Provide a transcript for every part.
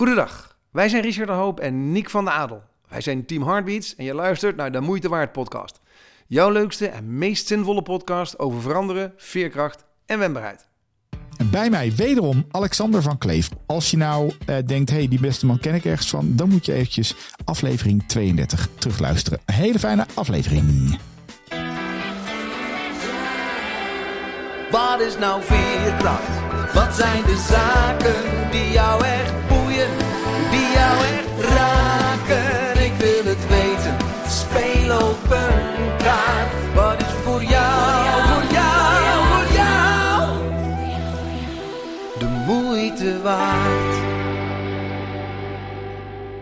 Goedendag, wij zijn Richard de Hoop en Nick van de Adel. Wij zijn Team Heartbeats en je luistert naar de Moeite Waard podcast. Jouw leukste en meest zinvolle podcast over veranderen, veerkracht en wendbaarheid. En bij mij wederom Alexander van Kleef. Als je nou eh, denkt, hey, die beste man ken ik ergens van, dan moet je eventjes aflevering 32 terugluisteren. Hele fijne aflevering. Wat is nou veerkracht? Wat zijn de zaken die jou echt boeien, die jou echt raken? Ik wil het weten, speel op een kaart. Wat is voor jou, voor jou, voor jou de moeite waard?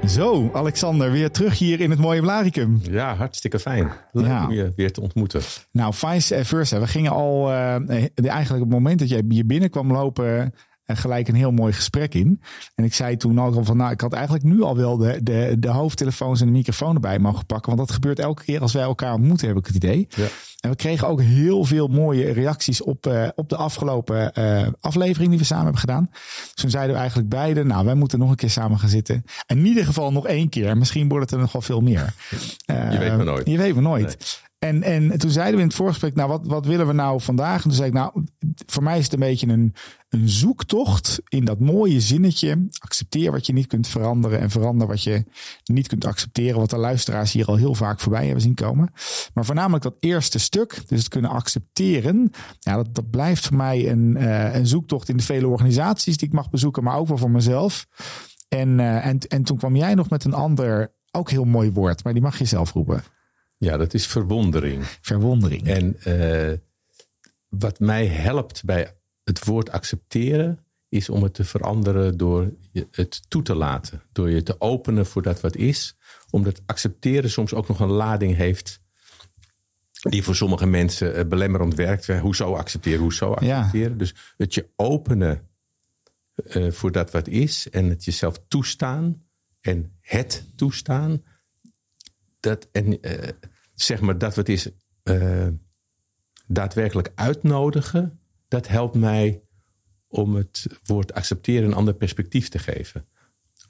Zo, Alexander, weer terug hier in het mooie Blaricum. Ja, hartstikke fijn. Leuk Ja. om je weer te ontmoeten. Nou, vice versa. We gingen al, eh, eigenlijk op het moment dat jij hier binnenkwam lopen, eh, gelijk een heel mooi gesprek in. En ik zei toen ook al van, nou, ik had eigenlijk nu al wel de, de, de hoofdtelefoons en de microfoon erbij mogen pakken. Want dat gebeurt elke keer als wij elkaar ontmoeten, heb ik het idee. Ja. En we kregen ook heel veel mooie reacties op, eh, op de afgelopen eh, aflevering die we samen hebben gedaan. Dus toen zeiden we eigenlijk beide, nou, wij moeten nog een keer samen gaan zitten. In ieder geval nog één keer. Misschien wordt het er nog wel veel meer. Je weet maar nooit. Je weet maar nooit. En, en toen zeiden we in het voorgesprek, nou, wat, wat willen we nou vandaag? En toen zei ik, nou, voor mij is het een beetje een, een zoektocht in dat mooie zinnetje. Accepteer wat je niet kunt veranderen en verander wat je niet kunt accepteren. Wat de luisteraars hier al heel vaak voorbij hebben zien komen. Maar voornamelijk dat eerste stuk, dus het kunnen accepteren. Ja, dat, dat blijft voor mij een, eh, een zoektocht in de vele organisaties die ik mag bezoeken, maar ook wel voor mezelf. En, eh, en, en toen kwam jij nog met een ander, ook heel mooi woord, maar die mag je zelf roepen. Ja, dat is verwondering. Verwondering. En eh, wat mij helpt bij het woord accepteren, is om het te veranderen door het toe te laten. Door je te openen voor dat wat is. Omdat accepteren soms ook nog een lading heeft. Die voor sommige mensen eh, belemmerend werkt. Hoezo accepteren, hoezo Ja. accepteren. Dus het je openen eh, voor dat wat is. En het jezelf toestaan. En het toestaan. Dat, en eh, zeg maar dat wat is daadwerkelijk uitnodigen. Dat helpt mij om het woord accepteren een ander perspectief te geven.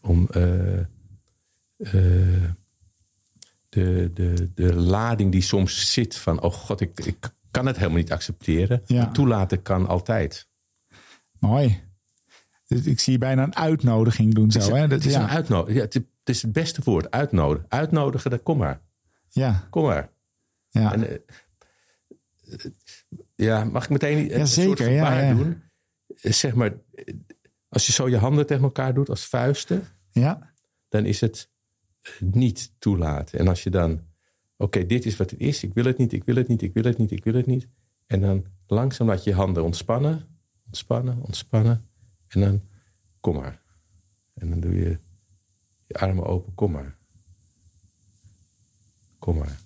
Om de, de, de lading die soms zit van, oh god, ik, ik kan het helemaal niet accepteren. Ja. Toelaten kan altijd. Mooi. Dus ik zie je bijna een uitnodiging doen zo. het is, hè? Dat, het is ja. een uitnodiging. Ja, het, het is het beste woord, uitnodigen. Uitnodigen, dat kom maar. ja, Kom maar. ja. En, eh, ja, mag ik meteen een Ja, soort zeker, ja, gebaar ja. doen? Eh, Zeg maar, eh, als je zo je handen tegen elkaar doet als vuisten, ja. dan is het niet toelaten. En als je dan, oké, dit is wat het is, ik wil het niet, ik wil het niet, ik wil het niet, ik wil het niet. En dan langzaam laat je je handen ontspannen, ontspannen, ontspannen. En dan, kom maar. En dan doe je je armen open, kom maar. Kom maar.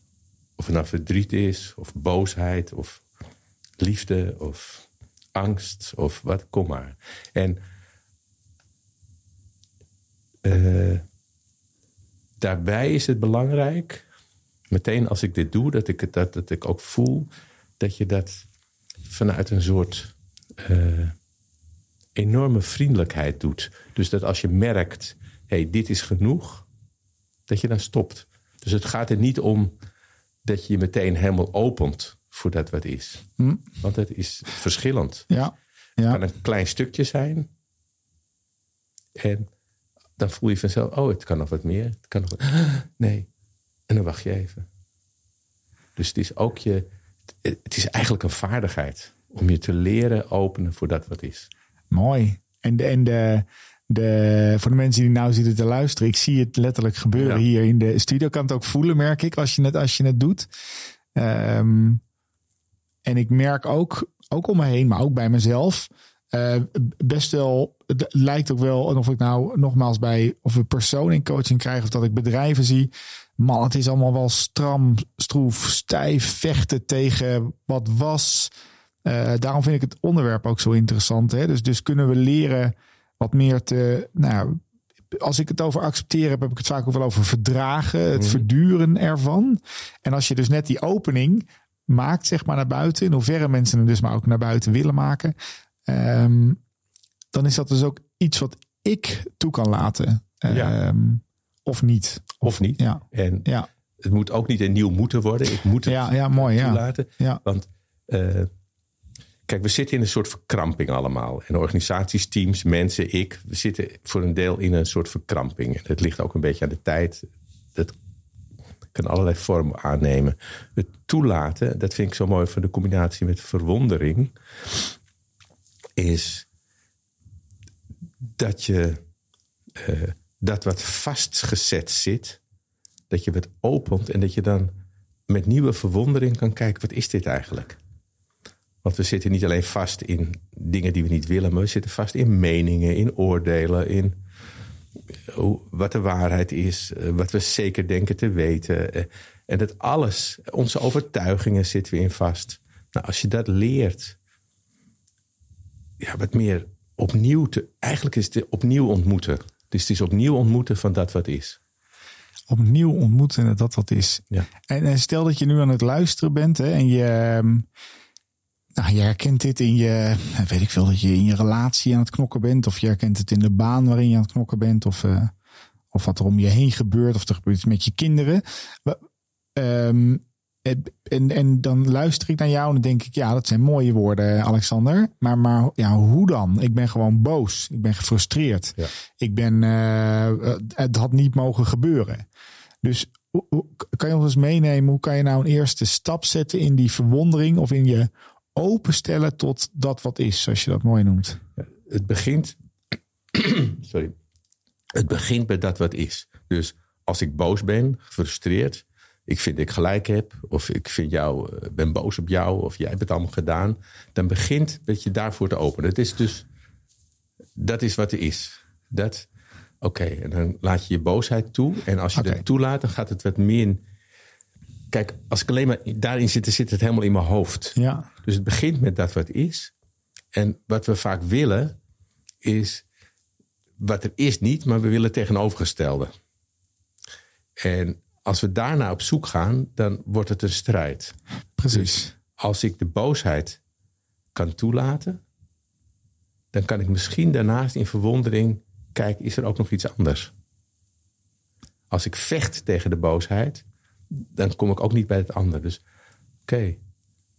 Of het nou verdriet is, of boosheid, of liefde, of angst, of wat, kom maar. En eh, daarbij is het belangrijk, meteen als ik dit doe, dat ik, het, dat, dat ik ook voel dat je dat vanuit een soort eh, enorme vriendelijkheid doet. Dus dat als je merkt, hé, hey, dit is genoeg, dat je dan stopt. Dus het gaat er niet om dat je je meteen helemaal opent voor dat wat is. Hm. Want het is verschillend. Ja. Het Ja. kan een klein stukje zijn. En dan voel je vanzelf, oh, het kan nog wat meer. Het kan nog wat- Nee. En dan wacht je even. Dus het is ook je, het is eigenlijk een vaardigheid om je te leren openen voor dat wat is. Mooi. En, de, en de, de, voor de mensen die nou zitten te luisteren, ik zie het letterlijk gebeuren Ja. hier in de studio. Ik kan het ook voelen, merk ik, als je het, als je het doet. Ehm, en ik merk ook, ook om me heen, maar ook bij mezelf, eh, best wel, het lijkt ook wel of ik nou nogmaals bij of een persoon in coaching krijg of dat ik bedrijven zie. Man, het is allemaal wel stram, stroef, stijf, vechten tegen wat was. Eh, daarom vind ik het onderwerp ook zo interessant. Hè? Dus, dus kunnen we leren wat meer te. Nou, als ik het over accepteren heb, heb ik het vaak ook wel over verdragen, het verduren ervan. En als je dus net die opening maakt, zeg maar naar buiten, in hoeverre mensen hem dus maar ook naar buiten willen maken, ehm, dan is dat dus ook iets wat ik toe kan laten. Ja. Ehm, Of niet. Of niet. Ja, En ja, het moet ook niet een nieuw moeten worden. Ik moet het ja, ja mooi. Toelaten. Ja. Want eh, kijk, we zitten in een soort verkramping allemaal. En organisaties, teams, mensen, ik. We zitten voor een deel in een soort verkramping. En het ligt ook een beetje aan de tijd. Dat kan allerlei vormen aannemen. Het toelaten, dat vind ik zo mooi van de combinatie met verwondering. Is dat je eh, dat wat vastgezet zit, dat je wat opent en dat je dan met nieuwe verwondering kan kijken, wat is dit eigenlijk? Want we zitten niet alleen vast in dingen die we niet willen, maar we zitten vast in meningen, in oordelen, in hoe- wat de waarheid is, eh, wat we zeker denken te weten. eh, En dat alles, onze overtuigingen zitten we in vast. Nou, als je dat leert, ja, wat meer opnieuw te. Eigenlijk is het opnieuw ontmoeten. Dus het is opnieuw ontmoeten van dat wat is. Opnieuw ontmoeten en dat wat is. Ja. En, en stel dat je nu aan het luisteren bent hè, en je, ehm, nou, je herkent dit in je, weet ik veel, dat je in je relatie aan het knokken bent. Of je herkent het in de baan waarin je aan het knokken bent. Of, eh, of wat er om je heen gebeurt. Of er gebeurt iets met je kinderen. Ehm, en, en, dan luister ik naar jou en dan denk ik, ja, dat zijn mooie woorden, Alexander. Maar, maar ja, hoe dan? Ik ben gewoon boos. Ik ben gefrustreerd. Ja. Ik ben, eh, het had niet mogen gebeuren. Dus hoe- hoe- kan je ons eens meenemen, hoe kan je nou een eerste stap zetten in die verwondering of in je openstellen tot dat wat is, zoals je dat mooi noemt? Het begint. sorry. Het begint bij dat wat is. Dus als ik boos ben, gefrustreerd, ik vind dat ik gelijk heb, of ik vind jou, eh, ben boos op jou, of jij hebt het allemaal gedaan, dan begint dat je daarvoor te openen. Het is dus, dat is wat er is. Dat, oké, en dan laat je je boosheid toe. En als je dat toelaat, dan gaat het wat meer in. Kijk, als ik alleen maar daarin zit, dan zit het helemaal in mijn hoofd. Ja, Dus het begint met dat wat is. En wat we vaak willen, is wat er is niet, maar we willen tegenovergestelde. En als we daarna op zoek gaan, dan wordt het een strijd. precies. Als ik de boosheid kan toelaten, dan kan ik misschien daarnaast in verwondering kijken, is er ook nog iets anders? Als ik vecht tegen de boosheid, dan kom ik ook niet bij het ander. Dus oké,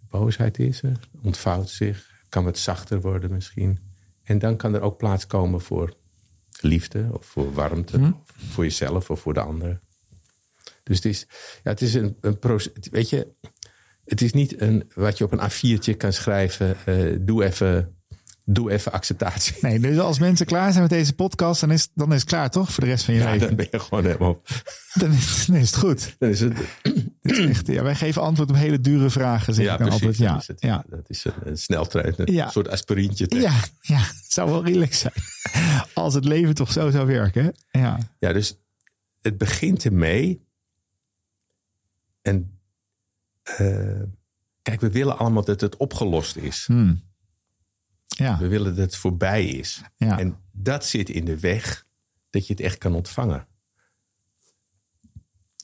boosheid is er, ontvouwt zich, kan wat zachter worden misschien. En dan kan er ook plaats komen voor liefde of voor warmte, of voor jezelf of voor de ander. Dus het is, ja, het is een, een proces. Weet je, het is niet een, wat je op een A4'tje kan schrijven. eh, doe, even, doe even acceptatie. Nee, dus als mensen klaar zijn met deze podcast, dan is, dan is het klaar toch voor de rest van je Ja, leven? dan ben je gewoon helemaal. Dan is, dan is het goed. Dan is het, is echt, ja, wij geven antwoord op hele dure vragen. Zeg ja, ik dan precies. altijd. Ja, is het, ja. Dat is een, een sneltrein, een Ja. soort aspirintje. tegen. Ja, ja, het zou wel relaxed zijn. Als het leven toch zo zou werken. Ja, Ja, dus het begint ermee. En eh, kijk, we willen allemaal dat het opgelost is. Hmm. ja, We willen dat het voorbij is. ja. En dat zit in de weg dat je het echt kan ontvangen.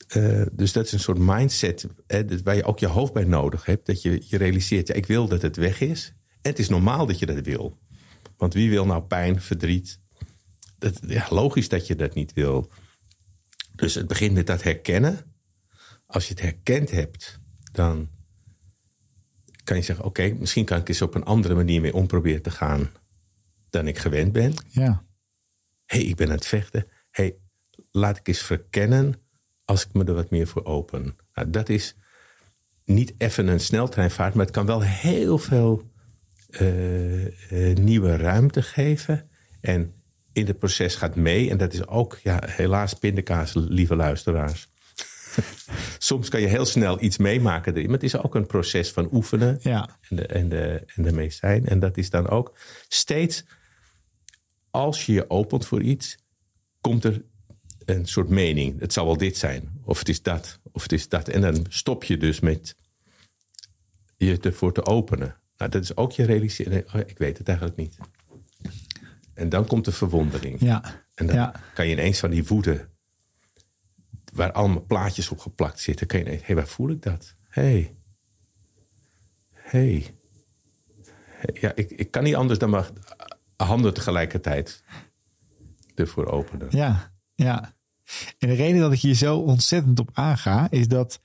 Eh, dus dat is een soort mindset hè, waar je ook je hoofd bij nodig hebt. Dat je je realiseert, ja, ik wil dat het weg is. En het is normaal dat je dat wil. Want wie wil nou pijn, verdriet? Dat, ja, logisch dat je dat niet wil. Dus het begint met dat herkennen. Als je het herkend hebt, dan kan je zeggen... oké, misschien kan ik eens op een andere manier mee om proberen te gaan... dan ik gewend ben ja. hey, ik ben aan het vechten. hey, laat ik eens verkennen als ik me er wat meer voor open. Nou, dat is niet even een sneltreinvaart, maar het kan wel heel veel eh, eh, nieuwe ruimte geven. En in het proces gaat mee. En dat is ook, ja, helaas pindakaas, lieve luisteraars. Soms kan je heel snel iets meemaken erin. Maar het is ook een proces van oefenen Ja. en, de, en, de, en ermee zijn. En dat is dan ook steeds als je je opent voor iets, komt er een soort mening. Het zal wel dit zijn, of het is dat, of het is dat. En dan stop je dus met je ervoor te openen. Nou, dat is ook je realiseren. Oh, ik weet het eigenlijk niet. En dan komt de verwondering. Ja. En dan Ja. kan je ineens van die woede, waar allemaal plaatjes op geplakt zitten, kan je ineens, hey, waar voel ik dat? Hé. Hey. Hé. Hey. Ja, ik, ik kan niet anders dan maar handen tegelijkertijd ervoor openen. Ja, ja. En de reden dat ik hier zo ontzettend op aanga, is dat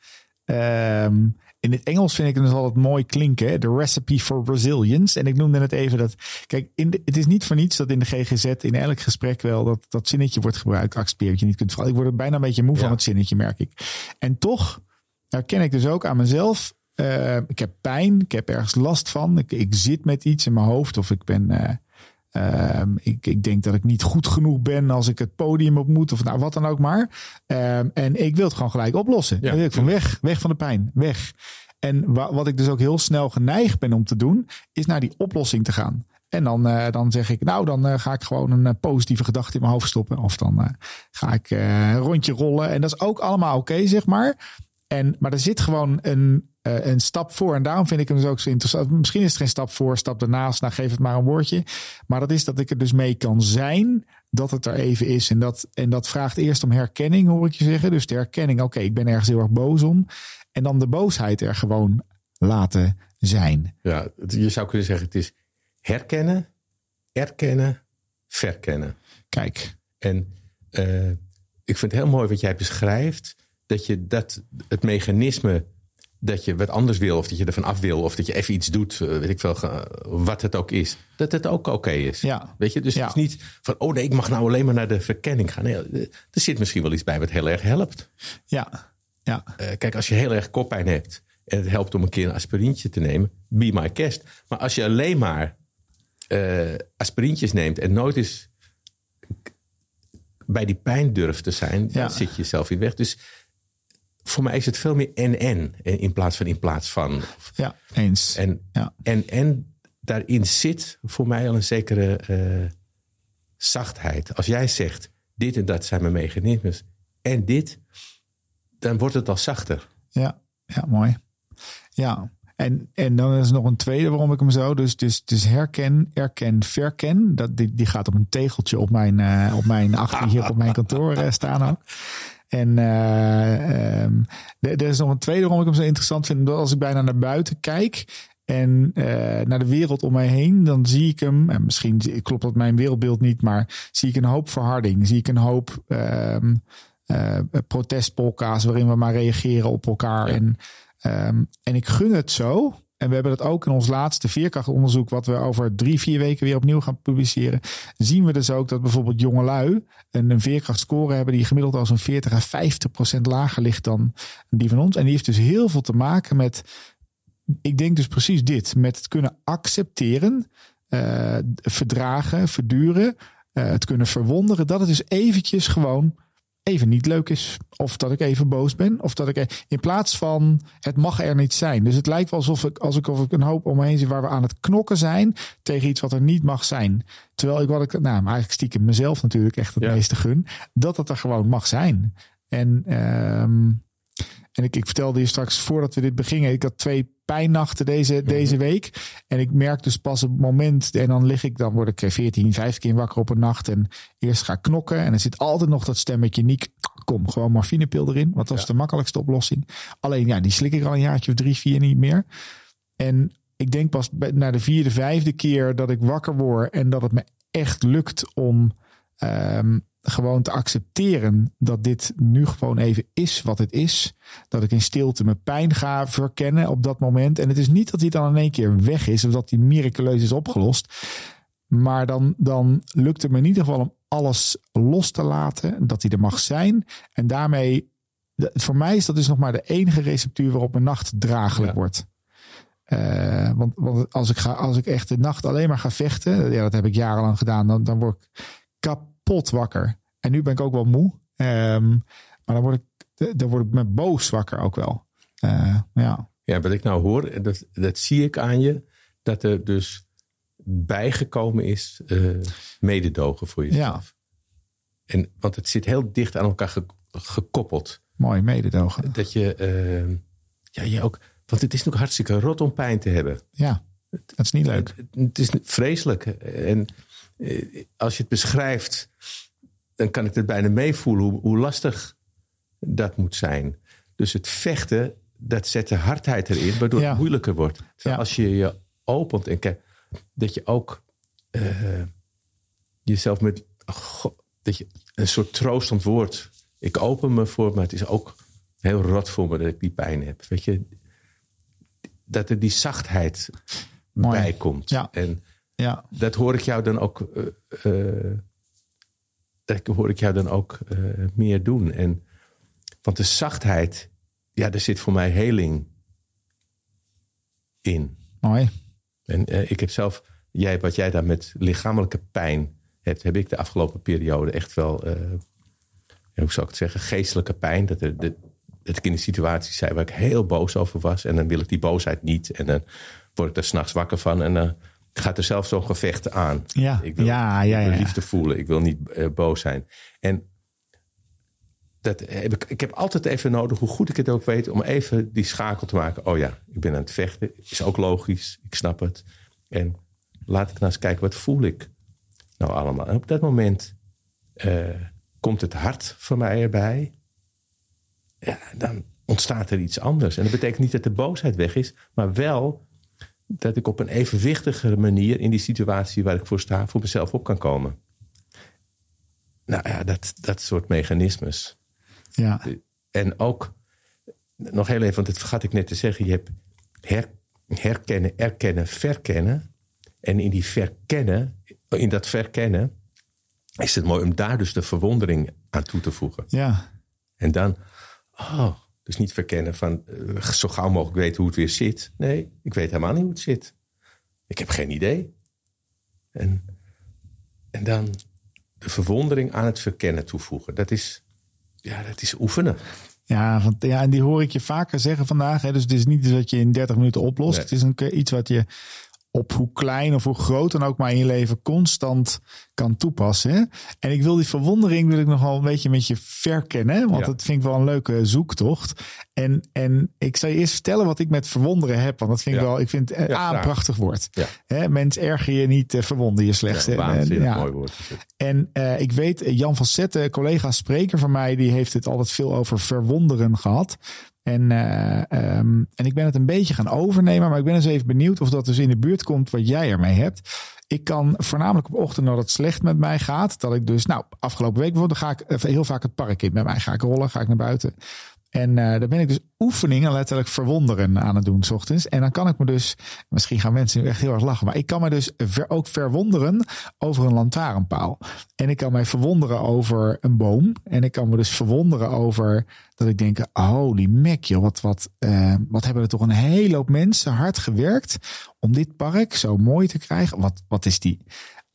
ehm, in het Engels vind ik het dus altijd mooi klinken. De recipe for resilience. En ik noemde net even dat. Kijk, in de, het is niet voor niets dat in de GGZ in elk gesprek wel dat, dat zinnetje wordt gebruikt. Accepteer dat je niet kunt vallen. Ik word er bijna een beetje moe van het zinnetje, merk ik. En toch herken ik dus ook aan mezelf. eh, ik heb pijn, ik heb ergens last van. Ik, ik zit met iets in mijn hoofd of ik ben. eh, Ehm, ik, ik denk dat ik niet goed genoeg ben als ik het podium op moet. Of nou, wat dan ook maar. Ehm, en ik wil het gewoon gelijk oplossen. Ja. Ik van weg, weg van de pijn, weg. En wa- wat ik dus ook heel snel geneigd ben om te doen, is naar die oplossing te gaan. En dan, eh, dan zeg ik, nou, dan eh, ga ik gewoon een eh, positieve gedachte in mijn hoofd stoppen. Of dan ga ik een rondje rollen. En dat is ook allemaal oké, zeg maar. En, maar er zit gewoon een, eh, een stap voor. En daarom vind ik hem dus ook zo interessant. Misschien is het geen stap voor, stap ernaast. Nou, geef het maar een woordje. Maar dat is dat ik er dus mee kan zijn dat het er even is. En dat, en dat vraagt eerst om herkenning, hoor ik je zeggen. Dus de herkenning, oké, ik ben ergens heel erg boos om. En dan de boosheid er gewoon laten zijn. Ja, je zou kunnen zeggen: het is herkennen, erkennen, verkennen. Kijk, En eh, ik vind het heel mooi wat jij beschrijft. Dat je dat, het mechanisme dat je wat anders wil, of dat je ervan af wil, of dat je even iets doet, eh, weet ik veel, wat het ook is, dat het ook oké is. Ja. Weet je, dus Ja. het is niet van, oh nee, ik mag nou alleen maar naar de verkenning gaan. Nee, eh, er zit misschien wel iets bij wat heel erg helpt. ja, ja, Eh, kijk, als je heel erg koppijn hebt en het helpt om een keer een aspirintje te nemen, be my guest. Maar als je alleen maar eh aspirintjes neemt en nooit eens bij die pijn durft te zijn, Ja. dan zit je jezelf in weg. Dus voor mij is het veel meer en-en eh, in plaats van in plaats van. ja, eens. En, Ja. en, en daarin zit voor mij al een zekere eh, zachtheid. Als jij zegt, dit en dat zijn mijn mechanismes en dit, dan wordt het al zachter. Ja, ja, mooi. Ja, en, en dan is er nog een tweede waarom ik hem zo. Dus, dus, dus herken, erken, verken. Dat, die, die gaat op een tegeltje op mijn, eh, op mijn achter hier op mijn kantoor eh, staan ook. En eh, ehm, er is nog een tweede waarom ik hem zo interessant vind. Dat als ik bijna naar buiten kijk en eh, naar de wereld om mij heen, dan zie ik hem. En misschien klopt dat mijn wereldbeeld niet, maar zie ik een hoop verharding. Zie ik een hoop eh, protestpolka's waarin we maar reageren op elkaar. En, ehm, en ik gun het zo. En we hebben dat ook in ons laatste veerkrachtonderzoek, wat we over drie, vier weken weer opnieuw gaan publiceren. Zien we dus ook dat bijvoorbeeld jongelui een, een veerkrachtscore hebben die gemiddeld al zo'n 40 à 50 procent lager ligt dan die van ons. En die heeft dus heel veel te maken met, ik denk dus precies dit, met het kunnen accepteren, eh, verdragen, verduren, eh, het kunnen verwonderen, dat het dus eventjes gewoon even niet leuk is. Of dat ik even boos ben. Of dat ik in plaats van het mag er niet zijn. Dus het lijkt wel alsof ik, als ik, of ik een hoop om me heen zie waar we aan het knokken zijn tegen iets wat er niet mag zijn. Terwijl ik wat ik, nou, maar eigenlijk stiekem mezelf natuurlijk echt het Ja. meeste gun. Dat het er gewoon mag zijn. En, ehm, en ik, ik vertelde je straks voordat we dit begingen. Ik had twee pijnnachten deze, deze week. En ik merk dus pas op het moment. En dan lig ik, dan word ik eh, 14, 15 keer wakker op een nacht. En eerst ga knokken. En er zit altijd nog dat stemmetje. Niek, kom, gewoon morfinepil erin. Want dat is de makkelijkste oplossing. Alleen ja, die slik ik al een jaartje of drie, vier niet meer. En ik denk pas na de vierde, vijfde keer dat ik wakker word. En dat het me echt lukt om ehm, gewoon te accepteren dat dit nu gewoon even is wat het is. Dat ik in stilte mijn pijn ga verkennen op dat moment. En het is niet dat hij dan in één keer weg is of dat hij miraculeus is opgelost. Maar dan, dan lukt het me in ieder geval om alles los te laten. Dat hij er mag zijn. En daarmee, voor mij is dat dus nog maar de enige receptuur waarop mijn nacht draaglijk Ja. wordt. Eh, want, want als, ik ga, als ik echt de nacht alleen maar ga vechten, ja, dat heb ik jarenlang gedaan, dan, dan word ik kapot wakker. En nu ben ik ook wel moe. Ehm, maar dan word ik, dan word ik me boos wakker ook wel. Eh, ja. Ja, wat ik nou hoor, en dat, dat zie ik aan je, dat er dus bijgekomen is eh, mededogen voor jezelf. En, want het zit heel dicht aan elkaar ge- gekoppeld. Mooi mededogen. Dat je, eh, ja, je ook, want het is natuurlijk hartstikke rot om pijn te hebben. Ja, dat is niet leuk. Het, het is vreselijk. En als je het beschrijft, dan kan ik het bijna meevoelen hoe, hoe lastig dat moet zijn. Dus het vechten, dat zet de hardheid erin, waardoor Ja. het moeilijker wordt. Ja. Als je je opent en kijkt, dat je ook eh, jezelf met go- dat je een soort troostend woord. Ik open me voor, maar het is ook heel rot voor me dat ik die pijn heb. Weet je, dat er die zachtheid Mooi. bij komt. Ja. En Ja, dat hoor ik jou dan ook. eh, eh, dat hoor ik jou dan ook eh, meer doen. En, want de zachtheid, ja, daar zit voor mij heling in. mooi. En ik heb zelf, jij, wat jij daar met lichamelijke pijn hebt, heb ik de afgelopen periode echt wel, hoe zou ik het zeggen, geestelijke pijn. Dat, er, de, dat ik in een situatie zei waar ik heel boos over was. En dan wil ik die boosheid niet. En dan word ik er s'nachts wakker van. En dan gaat er zelf zo'n gevecht aan. Ja, Ik wil, ja, ja, ik wil ja. liefde voelen. Ik wil niet eh, boos zijn. En dat heb ik, ik heb altijd even nodig, hoe goed ik het ook weet, om even die schakel te maken. Oh ja, ik ben aan het vechten. Is ook logisch. Ik snap het. En laat ik nou eens kijken, wat voel ik nou allemaal? En op dat moment eh, komt het hart voor mij erbij. Ja, dan ontstaat er iets anders. En dat betekent niet dat de boosheid weg is, maar wel dat ik op een evenwichtigere manier in die situatie waar ik voor sta, voor mezelf op kan komen. Nou ja, dat, dat soort mechanismes. Ja, En ook, nog heel even, want dat vergat ik net te zeggen. Je hebt her- herkennen, erkennen, verkennen. En in die verkennen, in dat verkennen, is het mooi om daar dus de verwondering aan toe te voegen. ja, En dan, oh, dus niet verkennen van eh, zo gauw mogelijk weten hoe het weer zit. Nee, ik weet helemaal niet hoe het zit. Ik heb geen idee. En, en dan de verwondering aan het verkennen toevoegen. Dat is, ja, dat is oefenen. ja, want, ja, en die hoor ik je vaker zeggen vandaag. Hè? Dus het is niet iets wat je in 30 minuten oplost. Nee. Het is een, iets wat je op hoe klein of hoe groot dan ook maar in je leven constant kan toepassen. En ik wil die verwondering wil ik nogal een beetje met je verkennen. Want Ja. dat vind ik wel een leuke zoektocht. En, en ik zal je eerst vertellen wat ik met verwonderen heb. Want dat vind ik Ja. wel, ik vind het Ja, A, een prachtig woord. Hè, mens erger je niet, eh, verwonder je slechts. Ja, mooi woord. En eh, ik weet, eh, Jan van Zetten, collega spreker van mij, die heeft het altijd veel over verwonderen gehad. En, eh, ehm, en ik ben het een beetje gaan overnemen, maar ik ben eens even benieuwd of dat dus in de buurt komt wat jij ermee hebt. Ik kan voornamelijk op ochtend dat het slecht met mij gaat. Dat ik dus, nou, afgelopen week bijvoorbeeld, ga ik heel vaak het park in met mij. Ga ik rollen, ga ik naar buiten. En eh daar ben ik dus oefeningen, letterlijk verwonderen aan het doen, s ochtends. En dan kan ik me dus, misschien gaan mensen nu echt heel erg lachen, maar ik kan me dus ook verwonderen over een lantaarnpaal. En ik kan mij verwonderen over een boom. En ik kan me dus verwonderen over dat ik denk, holy mac, joh, wat, wat, eh, wat hebben er toch een hele hoop mensen hard gewerkt om dit park zo mooi te krijgen. Wat, wat is die,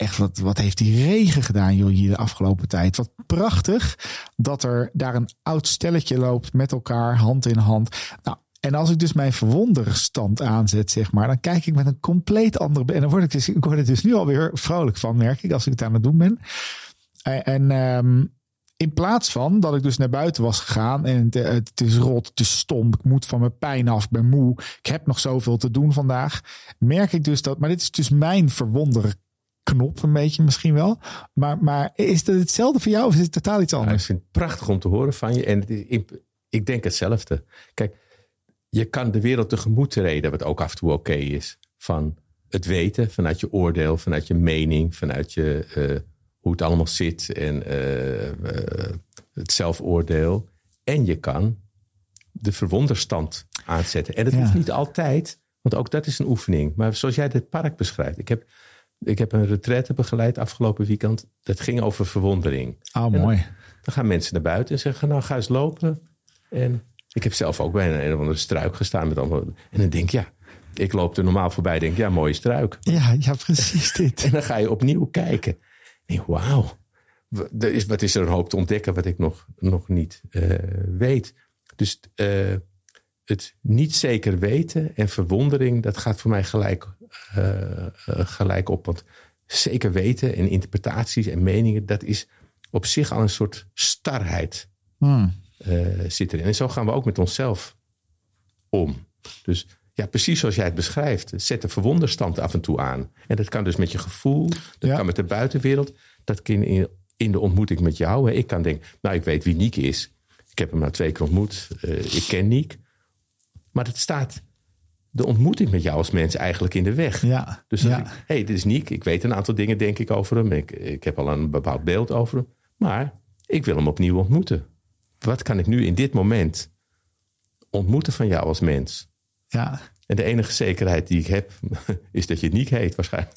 echt, wat, wat heeft die regen gedaan, joh, hier de afgelopen tijd. Wat prachtig dat er daar een oud stelletje loopt met elkaar, hand in hand. Nou, en als ik dus mijn verwonderstand aanzet, zeg maar, dan kijk ik met een compleet andere. En dan word ik dus, ik word er dus nu alweer vrolijk van, merk ik, als ik het aan het doen ben. En, en ehm, in plaats van dat ik dus naar buiten was gegaan en het, eh, is rot, het is stom, ik moet van mijn pijn af, ben moe, ik heb nog zoveel te doen vandaag, merk ik dus dat, maar dit is dus mijn verwonderen knop een beetje misschien wel. Maar, maar is het hetzelfde voor jou of is het totaal iets Nou, ik anders? vind het prachtig om te horen van je. En het is, ik, ik denk hetzelfde. Kijk, je kan de wereld tegemoet treden, wat ook af en toe oké is. Van het weten, vanuit je oordeel, vanuit je mening, vanuit je, eh, hoe het allemaal zit en eh, het zelfoordeel. En je kan de verwonderstand aanzetten. En dat Ja. hoeft niet altijd, want ook dat is een oefening. Maar zoals jij dit park beschrijft. Ik heb, ik heb een retraite begeleid afgelopen weekend. Dat ging over verwondering. Oh, mooi. Dan gaan mensen naar buiten en zeggen, nou ga eens lopen. En ik heb zelf ook bij een, een of andere struik gestaan. Met allemaal, en dan denk ik, ja, ik loop er normaal voorbij. Denk, ja, mooie struik. Ja, ja, precies dit. En dan ga je opnieuw kijken. En denk, wauw. Er is, wat is er een hoop te ontdekken wat ik nog, nog niet eh, weet. Dus eh, het niet zeker weten en verwondering, dat gaat voor mij gelijk, gelijk op. Want zeker weten en interpretaties en meningen, dat is op zich al een soort starheid Hmm. eh, zit erin. En zo gaan we ook met onszelf om. Dus ja, precies zoals jij het beschrijft. Zet de verwonderstand af en toe aan. En dat kan dus met je gevoel, dat Ja. kan met de buitenwereld. Dat kan in, in de ontmoeting met jou. Hè. Ik kan denken, nou ik weet wie Niek is. Ik heb hem nou twee keer ontmoet. Eh, ik ken Niek. Maar het staat de ontmoeting met jou als mens eigenlijk in de weg. Ja, Dus ja. ik, hey, dit is Niek. Ik weet een aantal dingen, denk ik, over hem. Ik, ik heb al een bepaald beeld over hem. Maar ik wil hem opnieuw ontmoeten. Wat kan ik nu in dit moment ontmoeten van jou als mens? Ja. En de enige zekerheid die ik heb, is dat je Niek heet waarschijnlijk.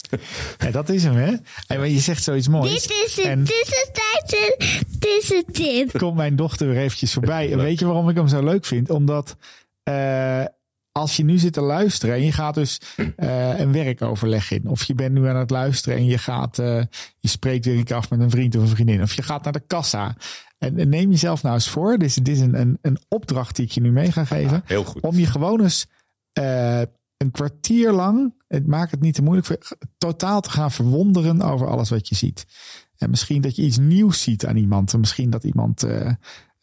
ja, dat is hem, hè? En maar je zegt zoiets moois. Dit is het En tussentijdse tussentip. komt mijn dochter weer eventjes voorbij. En weet je waarom ik hem zo leuk vind? Omdat eh, als je nu zit te luisteren en je gaat dus eh, een werkoverleg in. Of je bent nu aan het luisteren en je gaat, eh, je spreekt weer een keer af met een vriend of een vriendin. Of je gaat naar de kassa. En, en neem jezelf nou eens voor. Dit is, dit is een, een, een opdracht die ik je nu mee ga geven. Heel goed. Om je gewoon eens eh, een kwartier lang, het maakt het niet te moeilijk, voor- totaal te gaan verwonderen over alles wat je ziet. En misschien dat je iets nieuws ziet aan iemand. En misschien dat iemand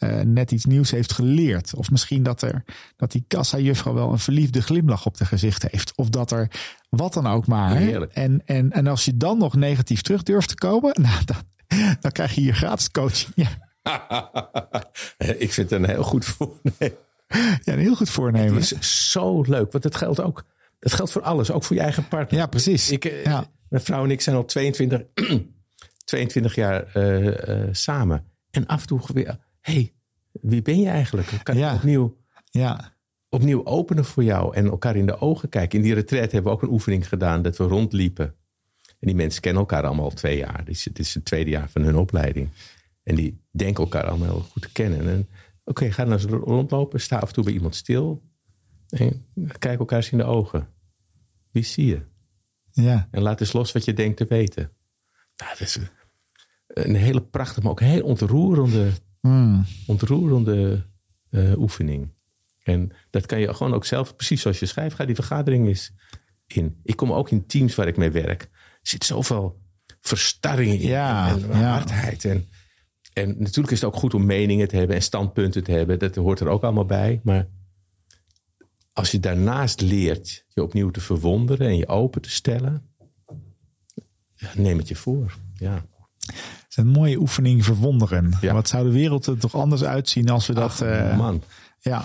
eh, net iets nieuws heeft geleerd. Of misschien dat, er, dat die kassa-juffrouw wel een verliefde glimlach op de gezicht heeft. Of dat er wat dan ook maar. En, en, en als je dan nog negatief terug durft te komen, nou, dan, dan krijg je hier gratis coaching. Ja, ik vind het een heel goed voornemen. ja een heel goed voornemen. Het is zo leuk, want het geldt ook. Het geldt voor alles, ook voor je eigen partner. Ja, precies. Ik, eh, Ja. Mijn vrouw en ik zijn al 22, 22 jaar eh, samen. En af en toe weer, hey, wie ben je eigenlijk? Kan ik Ja. opnieuw, Ja, opnieuw openen voor jou en elkaar in de ogen kijken. In die retreat hebben we ook een oefening gedaan dat we rondliepen. En die mensen kennen elkaar allemaal al twee jaar. Dus het is het tweede jaar van hun opleiding. En die denken elkaar allemaal heel goed te kennen. En oké, ga nou eens rondlopen. Sta af en toe bij iemand stil. En kijk elkaar eens in de ogen. Wie zie je? ja. En laat eens los wat je denkt te weten. Nou, dat is een hele prachtige, maar ook heel ontroerende, Mm. ontroerende eh, oefening. En dat kan je gewoon ook zelf, precies zoals je schrijft, ga die vergadering eens in. Ik kom ook in teams waar ik mee werk. Er zit zoveel verstarring in Ja, en, en ja. hardheid. En, en natuurlijk is het ook goed om meningen te hebben en standpunten te hebben. Dat hoort er ook allemaal bij. Maar als je daarnaast leert je opnieuw te verwonderen en je open te stellen, neem het je voor. Ja. Is een mooie oefening verwonderen. Ja. Wat zou de wereld er toch anders uitzien als we dat... Ach, eh, man. Ja,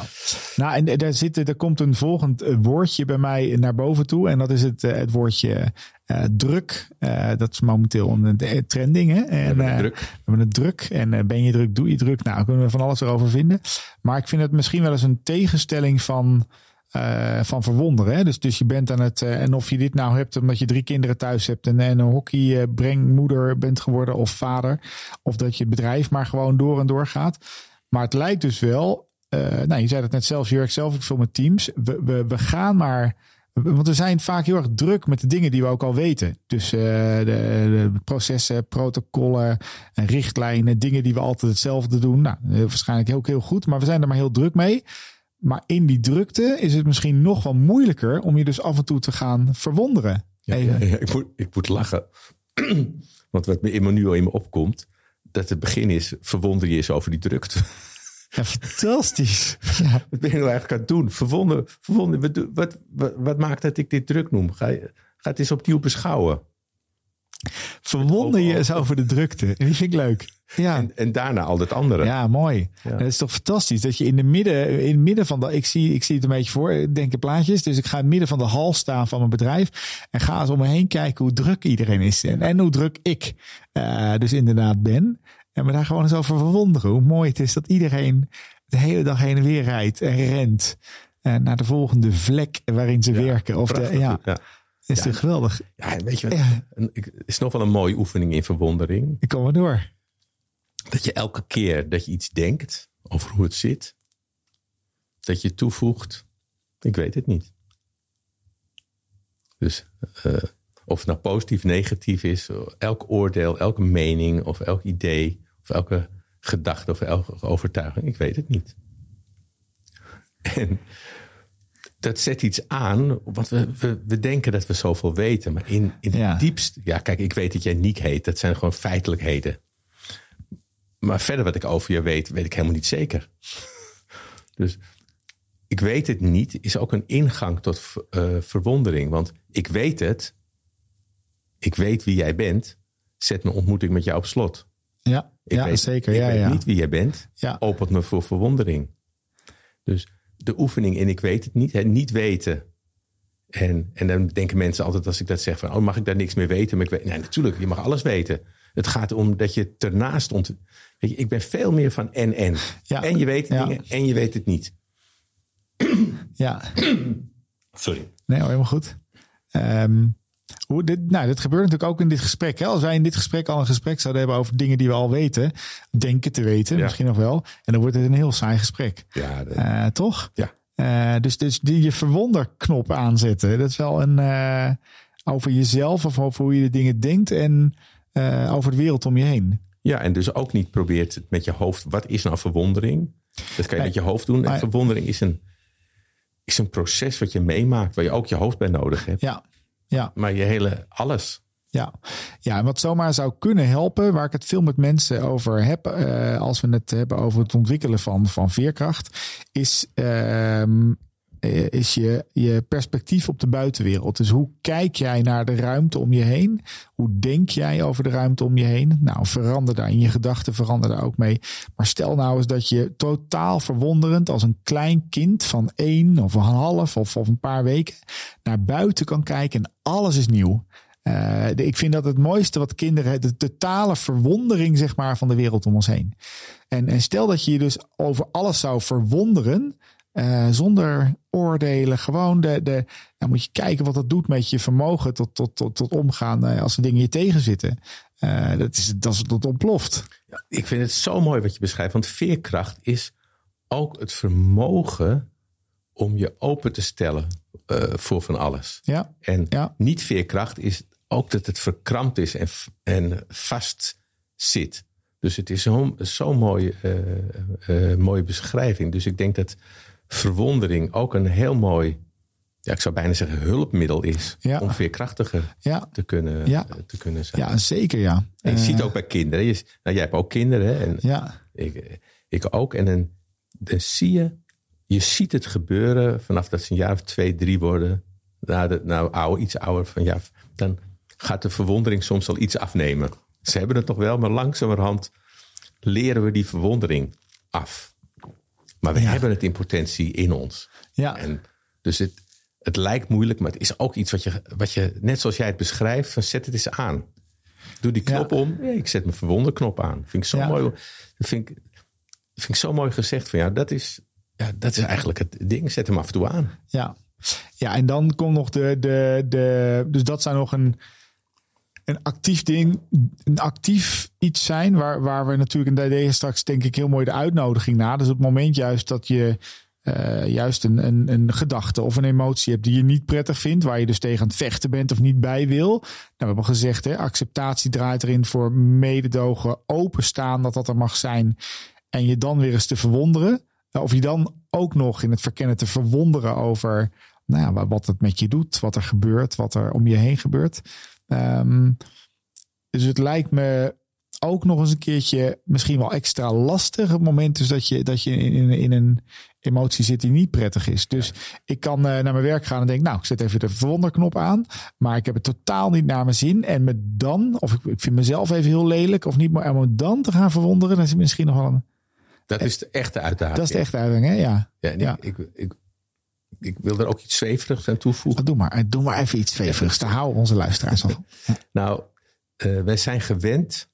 nou en daar, zit, er komt een volgend eh, woordje bij mij naar boven toe. En dat is het, eh, het woordje eh, druk. Eh, dat is momenteel een eh, trending. Hè? En, hebben het eh, druk. We hebben het druk. En eh, ben je druk, doe je druk. Nou, daar kunnen we van alles erover vinden. Maar ik vind het misschien wel eens een tegenstelling van, eh, van verwonderen. Hè? Dus, dus je bent aan het... eh, en of je dit nou hebt omdat je drie kinderen thuis hebt... en, en een hockeybrengmoeder bent geworden of vader. Of dat je bedrijf maar gewoon door en door gaat. Maar het lijkt dus wel... eh, nou, je zei het net zelf, je zelf ook veel met teams. We, we, we gaan maar... Want we zijn vaak heel erg druk met de dingen die we ook al weten. Dus eh, de, de processen, protocollen en richtlijnen, dingen die we altijd hetzelfde doen. Nou, eh, waarschijnlijk heel, heel goed, maar we zijn er maar heel druk mee. Maar in die drukte is het misschien nog wel moeilijker om je dus af en toe te gaan verwonderen. Ja, Even. ja, ja, ik, moet, ik moet lachen. Want wat me in me nu al in me opkomt, dat het begin is, verwonder je eens over die drukte. Ja, fantastisch. Ja, Wat ben je nou eigenlijk aan het doen? Verwonder, verwonder wat, wat, wat, wat maakt dat ik dit druk noem? Ga, je- ga het eens opnieuw beschouwen. verwonder je eens over de drukte. En die vind ik leuk. Ja. En, en daarna al het andere. Ja, mooi. Ja. En Dat is toch fantastisch dat je in de midden, in het midden van de, ik zie, ik zie het een beetje voor, ik denk in plaatjes. Dus ik ga in het midden van de hal staan van mijn bedrijf en ga eens om me heen kijken hoe druk iedereen is en, en hoe druk ik eh, dus inderdaad ben. En me daar gewoon eens over verwonderen hoe mooi het is dat iedereen de hele dag heen en weer rijdt en rent eh, naar de volgende vlek waarin ze werken. Of de, ja, ja. is toch geweldig. Ja, weet je? Ja. Een- Het is nog wel een mooie oefening in verwondering. Ik kom maar door. Dat je elke keer dat je iets denkt over hoe het zit, dat je toevoegt, ik weet het niet. Dus eh, of het nou positief, negatief is, elk oordeel, elke mening of elk idee of elke gedachte of elke overtuiging, ik weet het niet. En dat zet iets aan, want we, we, we denken dat we zoveel weten, maar in, in Ja. het diepst, ja kijk, ik weet dat jij Niek heet, dat zijn gewoon feitelijkheden. Maar verder wat ik over je weet, weet ik helemaal niet zeker. Dus ik weet het niet is ook een ingang tot eh, verwondering. Want ik weet het. Ik weet wie jij bent. Zet mijn ontmoeting met jou op slot. Ja, Ik ja weet, zeker. Ik ja, weet ja. niet wie jij bent. Ja. Opent me voor verwondering. Dus de oefening in ik weet het niet. Hè, niet weten. En, en dan denken mensen altijd als ik dat zeg van... oh, mag ik daar niks meer weten? Maar ik weet, nee, natuurlijk, je mag alles weten. Het gaat om dat je ernaast ont. Weet je, ik ben veel meer van en en. Ja. En je weet Ja. dingen en je weet het niet. Ja, Sorry. nee, helemaal goed. Ehm, hoe dit, nou, dit gebeurt natuurlijk ook in dit gesprek. Hè? Als wij in dit gesprek al een gesprek zouden hebben over dingen die we al weten, denken te weten, Ja. misschien nog wel. En dan wordt het een heel saai gesprek. Ja, dat- Eh, toch? Ja. Eh, dus, dus die je verwonderknop aanzetten. Dat is wel een eh, over jezelf of over hoe je de dingen denkt en eh, over de wereld om je heen. ja, en dus ook niet probeert het met je hoofd. Wat is nou verwondering? Dat kan je met je hoofd doen. En Maar- verwondering is een, is een proces wat je meemaakt, waar je ook je hoofd bij nodig hebt. Ja, ja. Maar je hele alles. Ja. ja, en wat zomaar zou kunnen helpen, waar ik het veel met mensen over heb, eh, als we het hebben over het ontwikkelen van, van veerkracht, is, ehm, eh, is je, je perspectief op de buitenwereld. Dus hoe kijk jij naar de ruimte om je heen? Hoe denk jij over de ruimte om je heen? Nou, verander daar in je gedachten, verander daar ook mee. Maar stel nou eens dat je totaal verwonderend als een klein kind van één of een half of, of een paar weken naar buiten kan kijken en alles is nieuw. Eh, ik vind dat het mooiste wat kinderen, de totale verwondering zeg maar van de wereld om ons heen. En, en stel dat je je dus over alles zou verwonderen, eh, zonder oordelen, gewoon de, de, dan moet je kijken wat dat doet met je vermogen tot, tot, tot, tot omgaan eh, als er dingen je tegenzitten. Eh dat, is, dat, is, dat ontploft. Ik vind het zo mooi wat je beschrijft. Want veerkracht is ook het vermogen om je open te stellen voor van alles. Ja, En Ja. niet veerkracht is ook dat het verkrampt is en, en vast zit. Dus het is zo'n zo mooi, eh, mooie beschrijving. Dus ik denk dat verwondering ook een heel mooi, ja, ik zou bijna zeggen, hulpmiddel is Ja. om veerkrachtiger ja, te kunnen, Ja. eh, te kunnen zijn. ja zeker ja. En je Eh, ziet ook bij kinderen. Je, nou, jij hebt ook kinderen. hè, En Ja, ik, ik ook. En dan, dan zie je, je ziet het gebeuren vanaf dat ze een jaar of twee, drie worden. Nou, de, nou ouder, iets ouder van ja, dan gaat de verwondering soms al iets afnemen. Ze hebben het nog wel, maar langzamerhand leren we die verwondering af. Maar we Ja. hebben het in potentie in ons. ja, En dus het, het lijkt moeilijk, maar het is ook iets wat je, wat je, net zoals jij het beschrijft, van zet het eens aan. Doe die knop Ja. om. Ja, ik zet mijn verwonderknop aan. Vind ik zo Ja. mooi. Dat vind ik, vind ik zo mooi gezegd van ja, dat is, ja, dat is eigenlijk het ding. Zet hem af en toe aan. Ja, ja en dan komt nog de, de, de. Dus dat zou nog een, een actief ding, een actief iets zijn. Waar, waar we natuurlijk, en daar straks denk ik heel mooi de uitnodiging na. Dus op het moment juist dat je. eh, juist een, een, een gedachte of een emotie hebt die je niet prettig vindt, waar je dus tegen aan het vechten bent of niet bij wil. Nou, we hebben gezegd, hè, acceptatie draait erin voor mededogen, openstaan dat dat er mag zijn. En je dan weer eens te verwonderen. Of je dan ook nog in het verkennen te verwonderen over nou ja, wa- wat het met je doet, wat er gebeurt, wat er om je heen gebeurt. Ehm, dus het lijkt me ook nog eens een keertje misschien wel extra lastig. Het moment dus dat je, dat je in, in, in een emotie zit die niet prettig is. Dus ik kan eh, naar mijn werk gaan en denk, nou, ik zet even de verwonderknop aan. Maar ik heb het totaal niet naar mijn zin. En me dan, of ik, ik vind mezelf even heel lelijk of niet, maar om me dan te gaan verwonderen, dat is misschien nog wel een. Dat is de echte uitdaging. Dat is de echte uitdaging, hè? Ja. Ja, en Ja. Ik, ik, ik, ik wil er ook iets zweverigs aan toevoegen. Doe maar, doe maar even iets zweverigs. Daar houden onze luisteraars al. Nou, eh, wij zijn gewend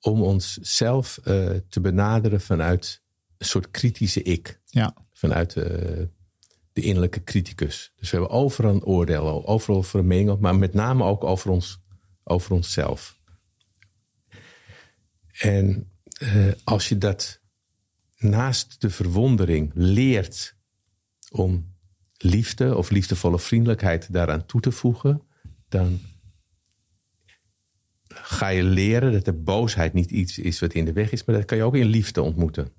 om onszelf eh te benaderen vanuit een soort kritische ik. Ja, Vanuit eh, de innerlijke criticus. Dus we hebben overal een oordeel, overal over een mening, maar met name ook over, ons, over onszelf. En als je dat naast de verwondering leert om liefde of liefdevolle vriendelijkheid daaraan toe te voegen, dan ga je leren dat de boosheid niet iets is wat in de weg is, maar dat kan je ook in liefde ontmoeten.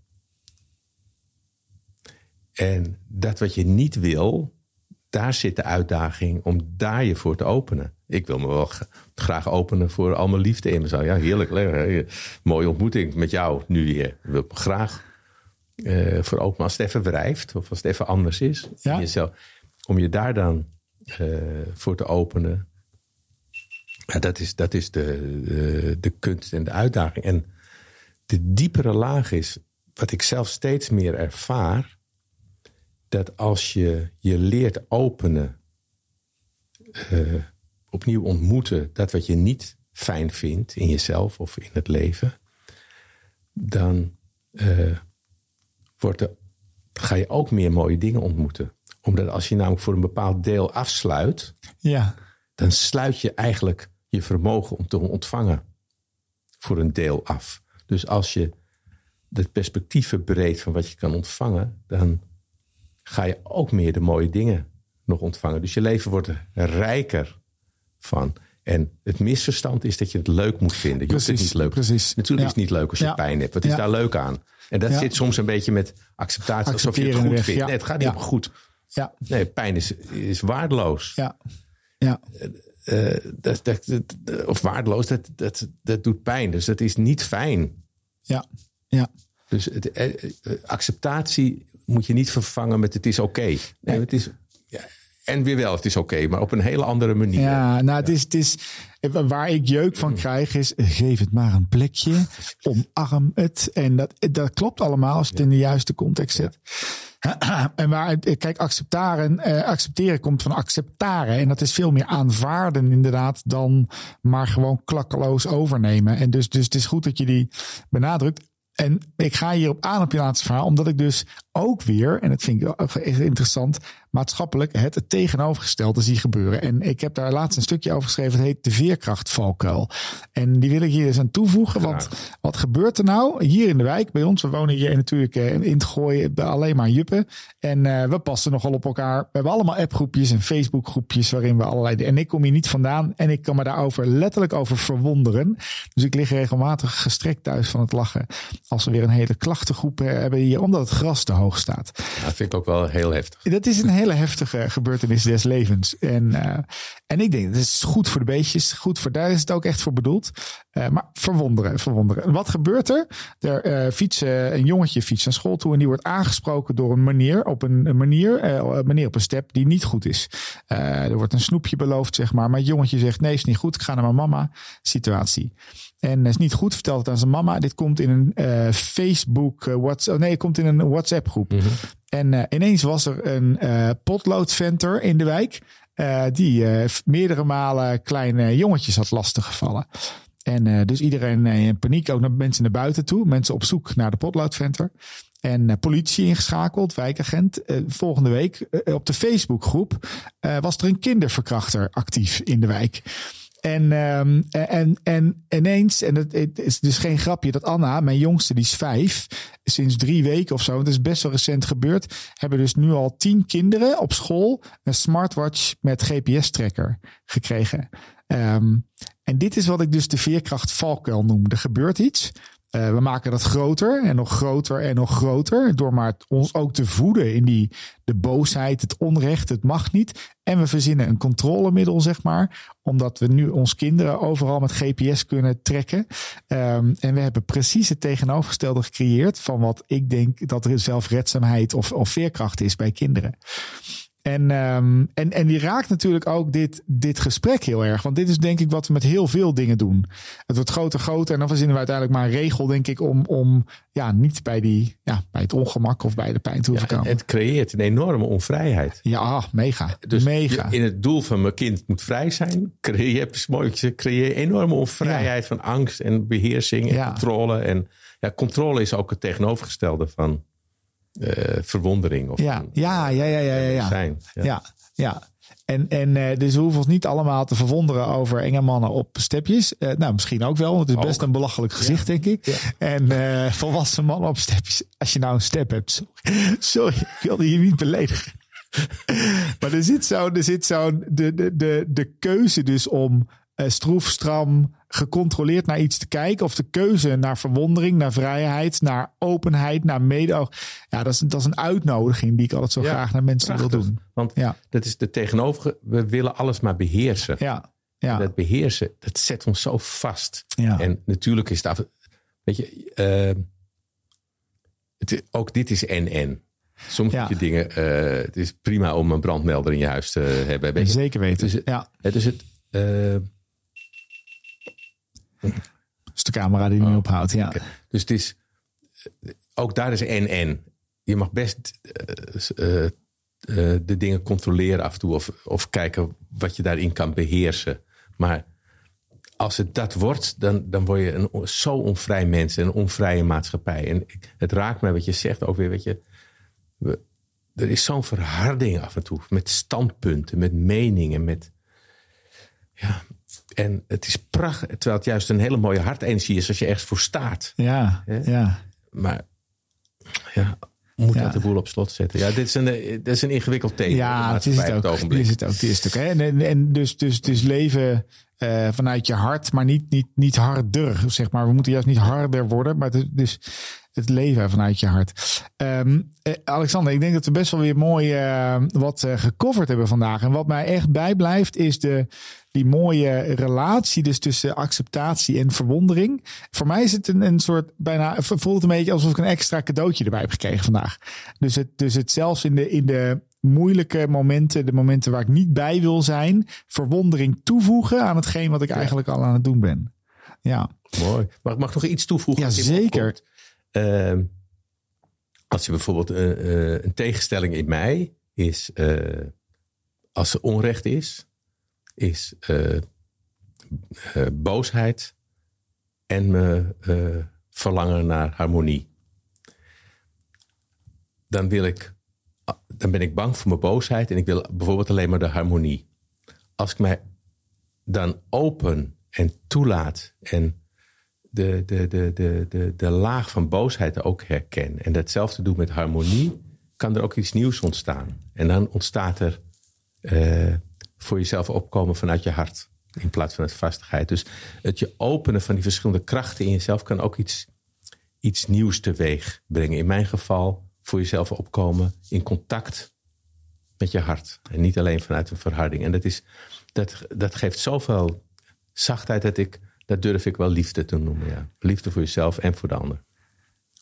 En dat wat je niet wil, daar zit de uitdaging om daar je voor te openen. Ik wil me wel graag openen voor allemaal liefde in mezelf. Ja, heerlijk. Mooie ontmoeting met jou nu weer. Ik wil graag eh, voor openen als het even wrijft of als het even anders is. Ja. In Jezelf, om je daar dan eh, voor te openen. Ja, dat is, dat is de, de, de kunst en de uitdaging. En de diepere laag is, wat ik zelf steeds meer ervaar, dat als je je leert openen, eh, opnieuw ontmoeten, dat wat je niet fijn vindt in jezelf of in het leven, dan wordt er, ga je ook meer mooie dingen ontmoeten. Omdat als je namelijk voor een bepaald deel afsluit, Ja, dan sluit je eigenlijk je vermogen om te ontvangen voor een deel af. Dus als je het perspectief verbreedt van wat je kan ontvangen, dan ga je ook meer de mooie dingen nog ontvangen. Dus je leven wordt er rijker van. En het misverstand is dat je het leuk moet vinden. Je hoeft het Precies, niet leuk. precies. Natuurlijk Ja. is het niet leuk als je Ja. pijn hebt. Wat is daar leuk aan? En dat zit soms een beetje met acceptatie, alsof je het goed weg, vindt. Nee, het gaat niet goed. ja, Nee, pijn is, is waardeloos. ja, ja. Eh, dat, dat, dat- of waardeloos, dat, dat, dat doet pijn. Dus dat is niet fijn. ja, ja. Dus het, eh, eh, acceptatie moet je niet vervangen met het is oké. Nee, het is. En weer wel, het is oké, maar op een hele andere manier. Ja, nou, het is, het is, waar ik jeuk van krijg is, geef het maar een plekje, omarm het. En dat, dat klopt allemaal als je het in de juiste context zet. En waar, kijk, accepteren, eh, accepteren komt van acceptaren. En dat is veel meer aanvaarden inderdaad dan maar gewoon klakkeloos overnemen. En dus, dus het is goed dat je die benadrukt. En ik ga hierop aan op je laatste verhaal, omdat ik dus ook weer, en dat vind ik echt interessant, maatschappelijk het, tegenovergestelde zie gebeuren. En ik heb daar laatst een stukje over geschreven, het heet de veerkrachtvalkuil. En die wil ik hier eens aan toevoegen, want wat gebeurt er nou hier in de wijk bij ons? We wonen hier natuurlijk eh, in het gooien alleen maar juppen. En eh, we passen nogal op elkaar. We hebben allemaal appgroepjes en Facebookgroepjes waarin we allerlei... En ik kom hier niet vandaan en ik kan me daarover letterlijk over verwonderen. Dus ik lig regelmatig gestrekt thuis van het lachen als we weer een hele klachtengroep eh, hebben hier, omdat het gras te hoog staat. Ja, dat vind ik ook wel heel heftig. Dat is een hele heftige gebeurtenis des levens. En, eh, en ik denk, dat is goed voor de beestjes. Goed voor, daar is het ook echt voor bedoeld. Eh, maar verwonderen, verwonderen. En wat gebeurt er? Er eh, fietsen, een jongetje fietst naar school toe en die wordt aangesproken door een meneer op een, manier, een meneer op een step die niet goed is. Er wordt een snoepje beloofd, zeg maar. Maar het jongetje zegt, nee, is niet goed. Ik ga naar mijn mama. Situatie. En het is niet goed, vertelt het aan zijn mama. Dit komt in een Facebook, WhatsApp, nee, het komt in een WhatsApp groep. En eh, ineens was er een eh potloodventer in de wijk. eh, die meerdere malen kleine jongetjes had lastiggevallen. En dus iedereen in paniek, ook naar mensen naar buiten toe. Mensen op zoek naar de potloodventer. En politie ingeschakeld, wijkagent. Volgende week op de Facebookgroep was er een kinderverkrachter actief in de wijk. En, ehm, en, en ineens, en het, het is dus geen grapje, dat Anna, mijn jongste, die is vijf, sinds drie weken of zo, het is best wel recent gebeurd, hebben dus nu al tien kinderen op school een smartwatch met GPS-tracker gekregen. Ehm, en dit is wat ik dus de veerkracht valkuil noem. Er gebeurt iets. Eh, we maken dat groter en nog groter en nog groter. Door maar ons ook te voeden in die, de boosheid, het onrecht, het mag niet. En we verzinnen een controlemiddel, zeg maar. Omdat we nu ons kinderen overal met GPS kunnen trekken. Ehm, en we hebben precies het tegenovergestelde gecreëerd van wat ik denk dat er zelfredzaamheid of, of veerkracht is bij kinderen. En, ehm, en, en die raakt natuurlijk ook dit, dit gesprek heel erg. Want dit is denk ik wat we met heel veel dingen doen. Het wordt groter, groter. En dan verzinnen we uiteindelijk maar een regel, denk ik, om, om ja, niet bij, die, ja, bij het ongemak of bij de pijn toe te Ja, komen. het creëert een enorme onvrijheid. ja, ah, mega. Dus mega. in het doel van mijn kind moet vrij zijn, creëer je, mooi, je creëer enorme onvrijheid van angst en beheersing en Ja. controle. En ja, controle is ook het tegenovergestelde van verwondering. Of ja, ja, ja, ja, ja, ja. ja. zijn. Ja. En, en eh, dus we hoeven ons niet allemaal te verwonderen over enge mannen op stepjes. Eh, nou, misschien ook wel, want het is best een belachelijk gezicht, denk ik. En eh, volwassen mannen op stepjes. Als je nou een step hebt. Sorry, sorry ik wilde je niet beledigen. maar er zit zo'n er zit zo'n de, de, de, de keuze dus om eh, stroef, stram, gecontroleerd naar iets te kijken. Of de keuze naar verwondering, naar vrijheid, naar openheid, naar mede. Ja, dat is, dat is een uitnodiging die ik altijd zo Ja, graag naar mensen wil doen. Want Ja. dat is de tegenover. We willen alles maar beheersen. Ja, ja, Dat beheersen, dat zet ons zo vast. Ja. En natuurlijk is dat. Weet je, eh, het, ook dit is en-en. Ja. moet je dingen. eh, het is prima om een brandmelder in je huis te hebben. Weet je. zeker weten. Dus ja, Het is het. eh, dus de camera die niet ophoudt. Ja, dus het is. Ook daar is en-en. Je mag best eh, eh, eh, de dingen controleren af en toe. Of, of kijken wat je daarin kan beheersen. Maar als het dat wordt, dan, dan word je een zo onvrij mens en een onvrije maatschappij. En het raakt mij wat je zegt ook weer, weet je. We, er is zo'n verharding af en toe. Met standpunten, met meningen, met... Ja, en het is prachtig. Terwijl het juist een hele mooie hartenergie is als je ergens voor staat. Ja, ja. Maar ja, moet Ja. dat de boel op slot zetten? Ja, dit is een, eh, dit is een ingewikkeld thema. Ja, het is het ook. Het is het ook. Het is het ook? En, en, en dus, dus, dus leven eh, vanuit je hart, maar niet, niet, niet harder. Zeg maar. We moeten juist niet harder worden, maar het, dus het leven vanuit je hart. Ehm, eh, Alexander, ik denk dat we best wel weer mooi eh, wat eh, gecoverd hebben vandaag. En wat mij echt bijblijft is de, die mooie relatie dus tussen acceptatie en verwondering. Voor mij is het een, een soort bijna voelt het een beetje alsof ik een extra cadeautje erbij heb gekregen vandaag. Dus het, dus het zelfs in de, in de moeilijke momenten, de momenten waar ik niet bij wil zijn, verwondering toevoegen aan hetgeen wat ik eigenlijk al aan het doen ben. Ja, Mooi. Maar ik mag nog iets toevoegen? Ja, zeker. Ehm, als je bijvoorbeeld eh, eh, een tegenstelling in mij is, eh, als er onrecht is, is boosheid en me verlangen naar harmonie. Dan wil ik, dan ben ik bang voor mijn boosheid en ik wil bijvoorbeeld alleen maar de harmonie. Als ik mij dan open en toelaat en de, de, de, de, de, de laag van boosheid ook herken en datzelfde doe met harmonie, kan er ook iets nieuws ontstaan. En dan ontstaat er eh, voor jezelf opkomen vanuit je hart in plaats van het vastigheid. Dus het je openen van die verschillende krachten in jezelf kan ook iets, iets nieuws teweeg brengen. In mijn geval voor jezelf opkomen in contact met je hart. En niet alleen vanuit een verharding. En dat, is, dat, dat geeft zoveel zachtheid dat ik, dat durf ik wel liefde te noemen. Ja. Liefde voor jezelf en voor de ander.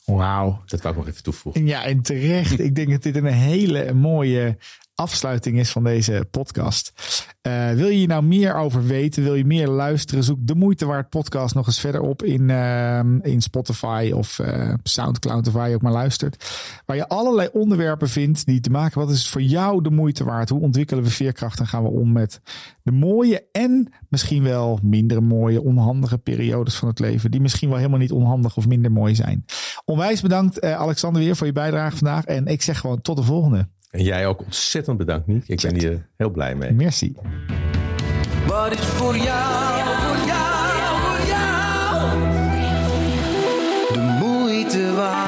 wauw. Dat wou ik nog even toevoegen. Ja, en terecht. Ik denk dat dit een hele mooie afsluiting is van deze podcast. Eh, wil je hier nou meer over weten? Wil je meer luisteren? Zoek de moeite waard podcast nog eens verder op in, ehm, in Spotify of eh, Soundcloud of waar je ook maar luistert. Waar je allerlei onderwerpen vindt die te maken. Wat is voor jou de moeite waard? Hoe ontwikkelen we veerkracht en gaan we om met de mooie en misschien wel minder mooie, onhandige periodes van het leven. Die misschien wel helemaal niet onhandig of minder mooi zijn. Onwijs bedankt eh, Alexander weer voor je bijdrage vandaag. En ik zeg gewoon tot de volgende. En jij ook ontzettend bedankt, Niek. Ik ben hier heel blij mee. Merci. Wat is voor jou, voor jou, voor jou? De moeite waard.